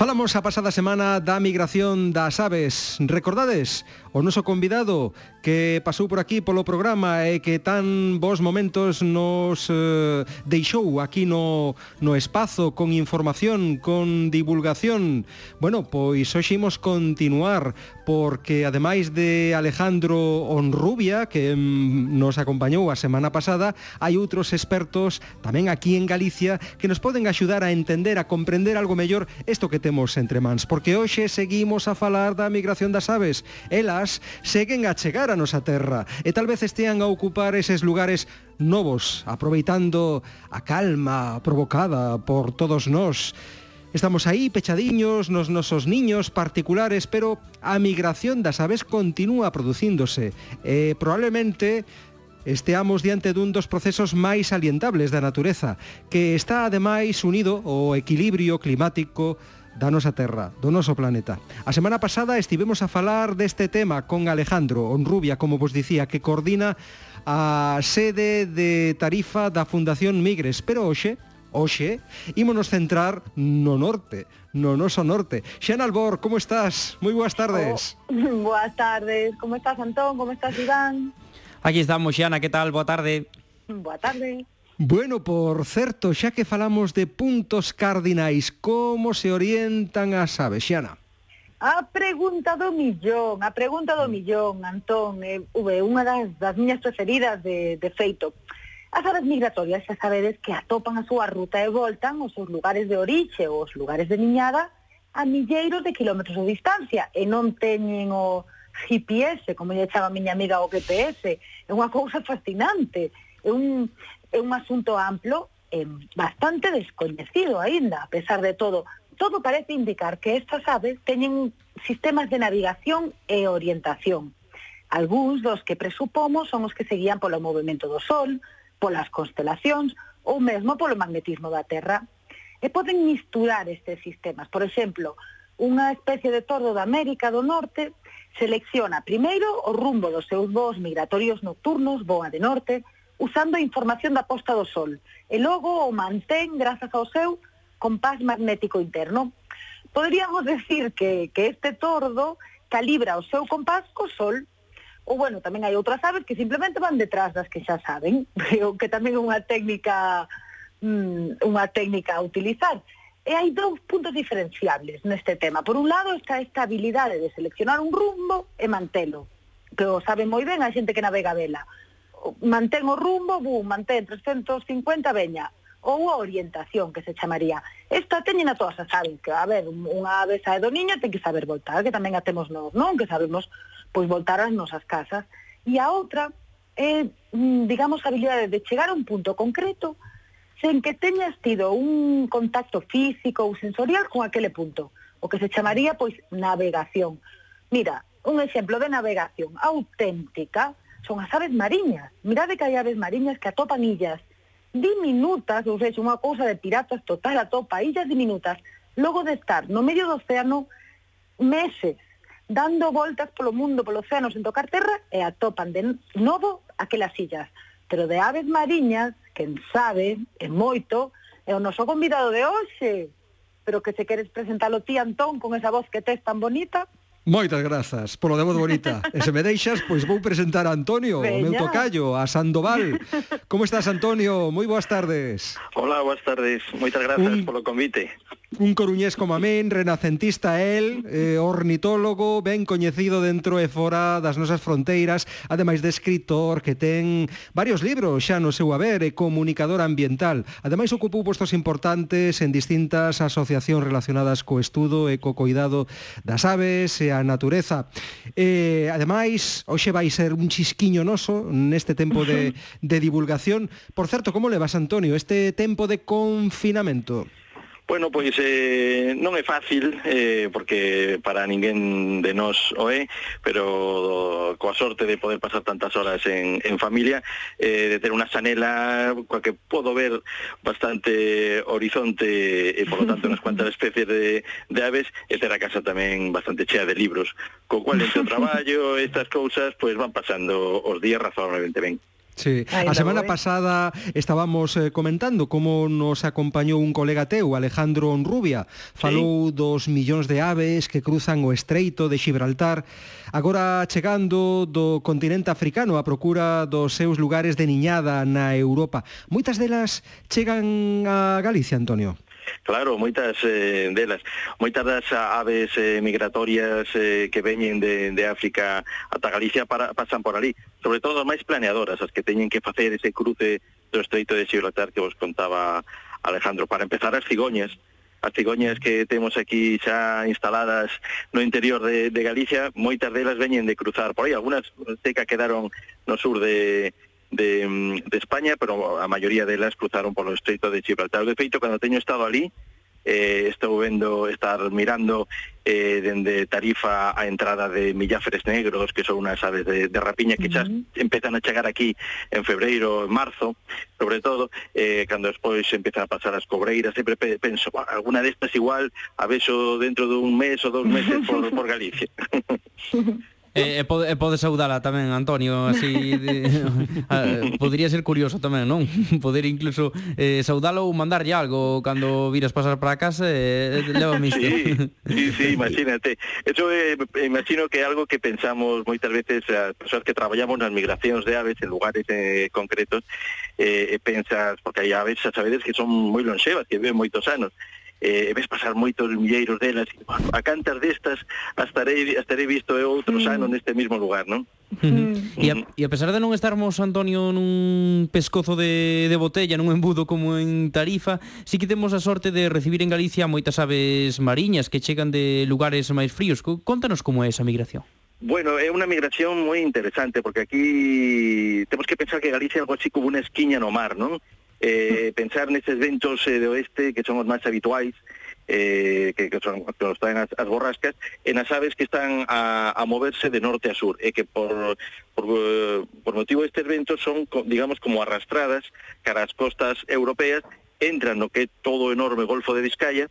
Falamos a pasada semana da migración das aves. Recordades o noso convidado que pasou por aquí polo programa e que tan bons momentos nos eh, deixou aquí no, no espazo con información, con divulgación. Bueno, pois hoxe imos continuar porque ademais de Alejandro Onrubia, que mm, nos acompañou a semana pasada, hai outros expertos tamén aquí en Galicia que nos poden axudar a entender, a comprender algo mellor isto que temos entre mans, porque hoxe seguimos a falar da migración das aves. Elas seguen a chegar a nosa terra e tal vez estean a ocupar eses lugares novos, aproveitando a calma provocada por todos nós Estamos aí pechadiños nos nosos niños particulares, pero a migración das aves continúa producíndose. E probablemente Esteamos diante dun dos procesos máis alientables da natureza, que está ademais unido ao equilibrio climático da nosa terra, do noso planeta. A semana pasada estivemos a falar deste tema con Alejandro Onrubia, como vos dicía, que coordina a sede de Tarifa da Fundación Migres, pero hoxe Oxe, ímonos centrar no norte, no noso norte. Xana Albor, como estás? Moi boas tardes. Oh, boas tardes. Como estás, Antón? Como estás, Iván? Aquí estamos, Xana, que tal? Boa tarde. Boa tarde. Bueno, por certo, xa que falamos de puntos cardinais, como se orientan as aves, Xana? A pregunta do millón, a pregunta do millón, Antón, é eh, unha das, das miñas preferidas de, de feito, As aves migratorias xa sabedes que atopan a súa ruta e voltan os seus lugares de orixe ou os lugares de niñada a milleiros de kilómetros de distancia e non teñen o GPS, como lle chama a miña amiga o GPS. É unha cousa fascinante, é un, é un asunto amplo e bastante descoñecido aínda, a pesar de todo. Todo parece indicar que estas aves teñen sistemas de navegación e orientación. Alguns dos que presupomos son os que seguían polo movimento do Sol, polas constelacións ou mesmo polo magnetismo da Terra. E poden misturar estes sistemas. Por exemplo, unha especie de tordo da América do Norte selecciona primeiro o rumbo dos seus voos migratorios nocturnos, voa de norte, usando a información da posta do sol, e logo o mantén grazas ao seu compás magnético interno. Poderíamos decir que, que este tordo calibra o seu compás co sol ou bueno, tamén hai outras aves que simplemente van detrás das que xa saben, pero que tamén é unha técnica mm, unha técnica a utilizar. E hai dous puntos diferenciables neste tema. Por un lado está esta habilidade de seleccionar un rumbo e mantelo, que o sabe moi ben a xente que navega vela. Mantén o rumbo, bu, mantén 350, veña, ou a orientación que se chamaría. Esta teñen a todas as aves, que a ver, unha ave sae do niño ten que saber voltar, que tamén a temos nós, non? Que sabemos pois voltar ás nosas casas. E a outra é, eh, mm, digamos, a habilidade de chegar a un punto concreto sen que teñas tido un contacto físico ou sensorial con aquele punto, o que se chamaría, pois, navegación. Mira, un exemplo de navegación auténtica son as aves mariñas. Mirade que hai aves mariñas que atopan illas diminutas, ou seja, unha cousa de piratas total, atopa illas diminutas, logo de estar no medio do océano meses dando voltas polo mundo, polo océano, sen tocar terra, e atopan de novo aquelas illas. Pero de aves mariñas, quen sabe, é moito, é o noso convidado de hoxe. Pero que se queres presentalo ti, Antón, con esa voz que tes tan bonita, Moitas grazas polo de voz bonita. E se me deixas, pois vou presentar a Antonio, Veña. o meu tocayo, a Sandoval. Como estás, Antonio? Moi boas tardes. Hola, boas tardes. Moitas grazas un, polo convite un coruñés como a min, renacentista el, eh, ornitólogo, ben coñecido dentro e fora das nosas fronteiras, ademais de escritor que ten varios libros xa no seu haber e comunicador ambiental. Ademais ocupou postos importantes en distintas asociacións relacionadas co estudo e co coidado das aves e a natureza. Eh, ademais, hoxe vai ser un chisquiño noso neste tempo de, de divulgación. Por certo, como le vas, Antonio, este tempo de confinamento? Bueno, pois eh, non é fácil, eh, porque para ninguén de nós o é, pero coa sorte de poder pasar tantas horas en, en familia, eh, de ter unha xanela coa que podo ver bastante horizonte e, por lo tanto, unhas cuantas especies de, de aves, e ter a casa tamén bastante chea de libros, co cual entre o traballo, estas cousas, pois van pasando os días razonablemente ben. Sí, a semana eh. pasada estábamos eh, comentando como nos acompañou un colega teu, Alejandro Onrubia, falou sí. dos millóns de aves que cruzan o estreito de Gibraltar, agora chegando do continente africano a procura dos seus lugares de niñada na Europa. Moitas delas chegan a Galicia, Antonio. Claro, moitas eh, delas. Moitas das aves eh, migratorias eh, que veñen de, de África ata Galicia para, pasan por ali. Sobre todo as máis planeadoras, as que teñen que facer ese cruce do estreito de Gibraltar que vos contaba Alejandro. Para empezar, as cigoñas, as cigoñas que temos aquí xa instaladas no interior de, de Galicia, moitas delas veñen de cruzar por aí. Algunas seca quedaron no sur de, de, mm, de España, pero a maioría delas cruzaron polo estreito de Gibraltar. De feito, cando teño estado ali, eh, estou vendo estar mirando eh, dende Tarifa a entrada de milláferes negros, que son unhas aves de, de rapiña que xa uh -huh. empezan a chegar aquí en febreiro, en marzo, sobre todo, eh, cando despois empezan a pasar as cobreiras, sempre penso, alguna destas igual a vexo dentro dun mes ou dous meses por, por Galicia. E, e, pode, e pode saudala tamén, Antonio, así... De, a, ah, podría ser curioso tamén, non? Poder incluso eh, saudalo ou mandarlle algo cando viras pasar para casa, eh, leva misto. Sí, sí, sí, imagínate. Eso eh, imagino que é algo que pensamos moitas veces as persoas que traballamos nas migracións de aves en lugares eh, concretos, eh, pensas, porque hai aves, xa sabedes, que son moi lonxevas, que viven moitos anos, eh, ves pasar moitos milleiros delas e, bueno, a cantas destas estarei, estarei visto eh, eu outro mm. ano neste mesmo lugar, non? Mm. E, a, e a pesar de non estarmos, Antonio, nun pescozo de, de botella, nun embudo como en Tarifa, sí que temos a sorte de recibir en Galicia moitas aves mariñas que chegan de lugares máis fríos. Contanos como é esa migración. Bueno, é unha migración moi interesante, porque aquí temos que pensar que Galicia é algo así como unha esquiña no mar, non? eh, pensar nestes ventos eh, de oeste que son os máis habituais eh, que, que, son, que nos traen as, as borrascas e nas aves que están a, a moverse de norte a sur e que por, por, eh, por motivo destes ventos son, digamos, como arrastradas cara as costas europeas entran no que é todo o enorme Golfo de Vizcaya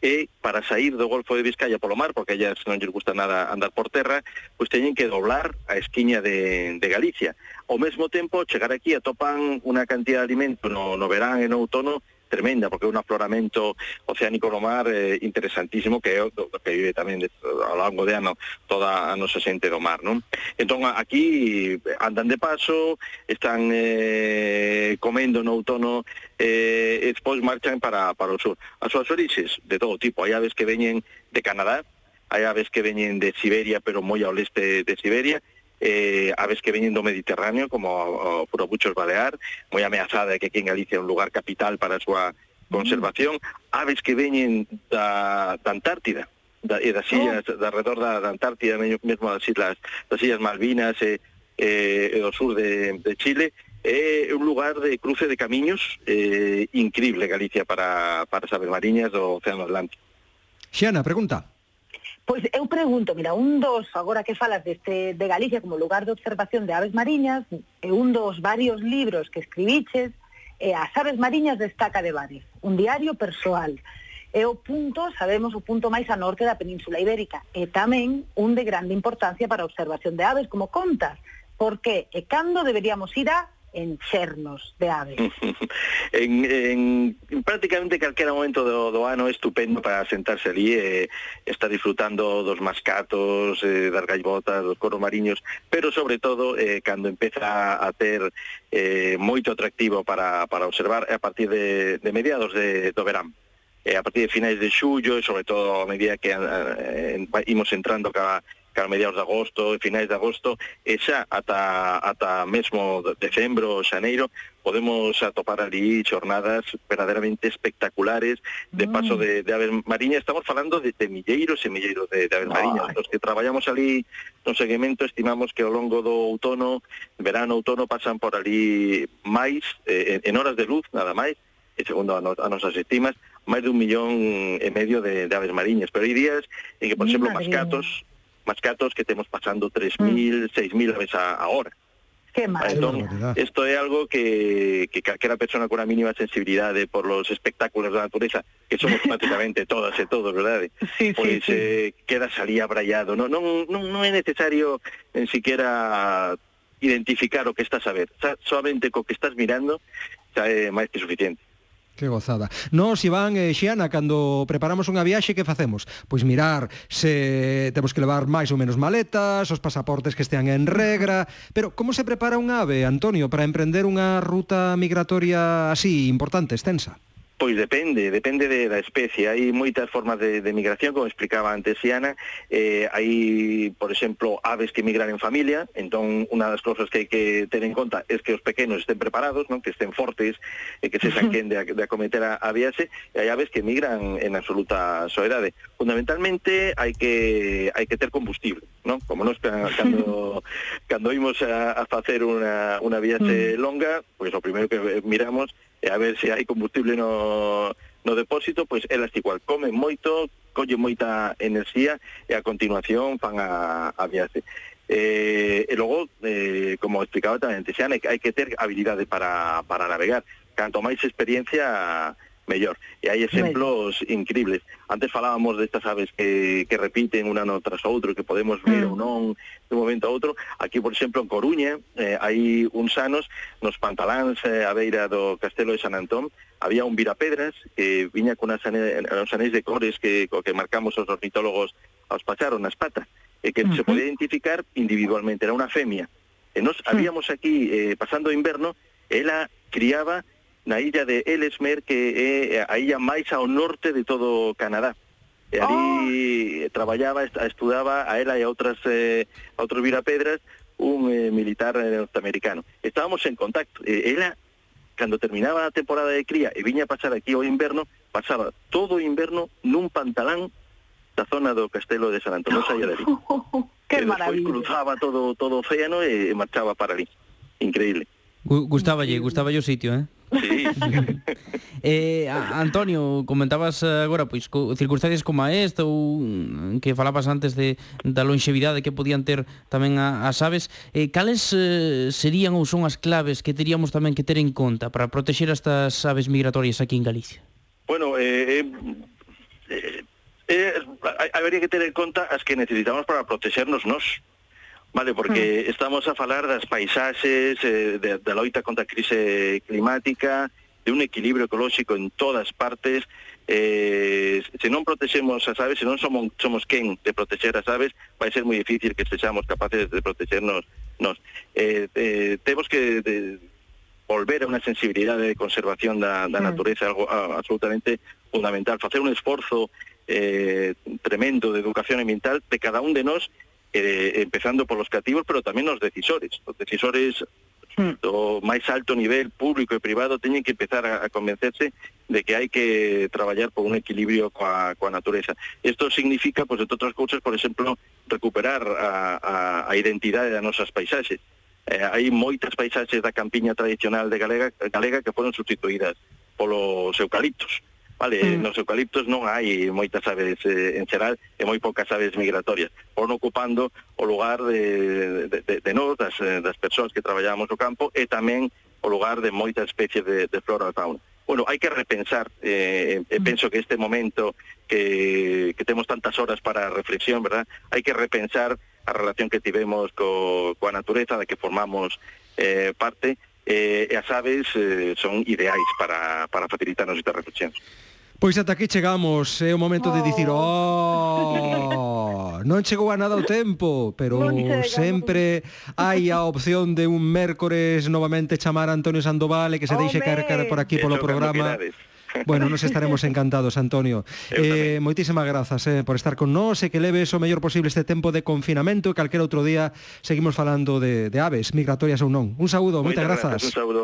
e para sair do Golfo de Vizcaya polo mar, porque ellas non lles gusta nada andar por terra, pois teñen que doblar a esquiña de, de Galicia. Ao mesmo tempo, chegar aquí atopan unha cantidad de alimento no, no verán e no outono tremenda, porque é un afloramento oceánico no mar eh, interesantísimo que é o que vive tamén de, ao longo de ano toda a nosa xente do mar, non? Entón, aquí eh, andan de paso, están eh, comendo no outono eh, e despois marchan para, para o sur. As súas orixes, de todo tipo, hai aves que veñen de Canadá, hai aves que veñen de Siberia, pero moi ao leste de Siberia, eh, aves que veñen do Mediterráneo, como o, o probuchos balear, moi ameazada que aquí en Galicia é un lugar capital para a súa conservación, aves que veñen da, da Antártida, da, e das oh. illas, oh. da redor da, da Antártida, mesmo das islas, das illas Malvinas e, e, e do sur de, de Chile, É un lugar de cruce de camiños eh, increíble Galicia para, para as aves mariñas do Océano Atlántico. Xiana, pregunta. Pois eu pregunto, mira, un dos, agora que falas deste, de Galicia como lugar de observación de aves mariñas, é un dos varios libros que escribiches, e As aves mariñas destaca de Bares, un diario persoal. É o punto, sabemos, o punto máis a norte da Península Ibérica, e tamén un de grande importancia para a observación de aves, como contas, porque e cando deberíamos ir a enchernos de aves. en, en, en prácticamente calquera momento do, do ano é estupendo para sentarse ali e eh, estar disfrutando dos mascatos, eh, das gaivotas, dos coros mariños, pero sobre todo eh, cando empeza a ter eh, moito atractivo para, para observar a partir de, de mediados de, do verán eh, a partir de finais de xullo e sobre todo a medida que eh, imos entrando cada, cara a mediados de agosto e finais de agosto e xa ata, ata mesmo decembro, xaneiro podemos atopar ali xornadas verdadeiramente espectaculares de paso de, de aves mariña estamos falando de, de milleiros e milleiros de, de aves mariñas. Os que traballamos ali no seguimento estimamos que ao longo do outono verano, outono pasan por ali máis, eh, en horas de luz nada máis, e segundo a, no, a nosas estimas, máis dun millón e medio de, de aves mariñas. Pero hai días en que, por exemplo, mascatos, mascatos que temos pasando 3.000, 6.000 mm. veces a, a hora. Que entón, isto é algo que, que calquera persona con a mínima sensibilidade por los espectáculos da natureza, que somos prácticamente todas e todos, verdade? Sí, pois sí, eh, quedas ali abrallado. Non, non, non, non é necesario en siquiera identificar o que estás a ver. Xa, solamente co que estás mirando xa é máis que suficiente. Que gozada. Nos, Iván e Xiana, cando preparamos unha viaxe, que facemos? Pois mirar se temos que levar máis ou menos maletas, os pasaportes que estean en regra... Pero como se prepara un ave, Antonio, para emprender unha ruta migratoria así, importante, extensa? Pois depende, depende de, da especie. Hai moitas formas de, de migración, como explicaba antes Iana. Eh, hai, por exemplo, aves que migran en familia, entón unha das cousas que hai que ter en conta é que os pequenos estén preparados, non que estén fortes, e eh, que se saquen de, de acometer a, a viaxe, e hai aves que migran en absoluta soedade fundamentalmente hai que hai que ter combustible, non? Como nós cando cando imos a, a facer unha unha viaxe mm. longa, pois o primeiro que miramos é a ver se hai combustible no no depósito, pois elas igual comen moito, colle moita enerxía e a continuación fan a, a viaxe. Eh, e logo, eh, como explicaba tamén Tixana, hai que ter habilidade para, para navegar. Canto máis experiencia mellor. E hai exemplos bueno. increíbles. Antes falábamos destas aves que, que repiten unha no tras outro, que podemos ver mm. ou non de un momento a outro. Aquí, por exemplo, en Coruña, eh, hai uns anos, nos pantaláns eh, a beira do Castelo de San Antón, había un virapedras que viña con sane, uns anéis de cores que, que marcamos os ornitólogos aos pacharon nas patas, e que uh -huh. se podía identificar individualmente, era unha femia. E nos mm. habíamos aquí, eh, pasando o inverno, ela criaba na illa de Ellesmer que é a illa máis ao norte de todo Canadá. E ali oh. traballaba, estudaba a ela e a outras eh, a outros virapedras un eh, militar norteamericano. Estábamos en contacto. Eh, ela cando terminaba a temporada de cría e viña a pasar aquí o inverno, pasaba todo o inverno nun pantalán da zona do castelo de San Antonio Sallarí. Oh, de ali. que maravilla. cruzaba todo todo o océano e marchaba para ali. Increíble. Gustáballe, gustáballe o sitio, eh? Sí. eh, Antonio, comentabas agora pois co, circunstancias como esta ou mm, que falabas antes de da lonxevidade que podían ter tamén a, as aves, eh, cales eh, serían ou son as claves que teríamos tamén que ter en conta para protexer estas aves migratorias aquí en Galicia? Bueno, eh, eh, eh, eh habería que ter en conta as que necesitamos para protexernos nós Vale, porque mm. estamos a falar das paisaxes, eh, de, da loita contra a crise climática, de un equilibrio ecolóxico en todas partes. Eh, se non protexemos as aves, se non somos, somos quen de protexer as aves, vai ser moi difícil que sexamos capaces de protexernos nos. Eh, eh, temos que de, volver a unha sensibilidade de conservación da, da mm. natureza, algo a, absolutamente fundamental. Facer un esforzo eh, tremendo de educación ambiental de cada un de nós eh, empezando por los cativos, pero tamén os decisores. Os decisores mm. do máis alto nivel público e privado teñen que empezar a, a convencerse de que hai que traballar por un equilibrio coa, coa natureza. Isto significa, pois, pues, entre outras cousas, por exemplo, recuperar a, a, a identidade das nosas paisaxes. Eh, hai moitas paisaxes da campiña tradicional de Galega, Galega que foron sustituídas polos eucaliptos. Vale, mm. nos eucaliptos non hai moitas aves eh, en xeral e moi poucas aves migratorias. Pon ocupando o lugar de, de, de, de nós, das, eh, das persoas que traballamos no campo, e tamén o lugar de moitas especies de, de flora e fauna. Bueno, hai que repensar, eh, mm. penso que este momento que, que temos tantas horas para reflexión, verdad? hai que repensar a relación que tivemos co, coa natureza da que formamos eh, parte, eh, e as aves eh, son ideais para, para facilitarnos esta reflexión. Pois ata aquí chegamos, é o momento oh. de dicir, oh, non chegou a nada o tempo, pero sempre hai a opción de un mércores novamente chamar a Antonio Sandoval e que se deixe caer por aquí polo programa. Bueno, nos estaremos encantados, Antonio. Eh, moitísimas grazas eh, por estar con nós e que leves o mellor posible este tempo de confinamento e calquera outro día seguimos falando de, de aves migratorias ou non. Un saúdo, moitas, moitas grazas. grazas. Un saúdo.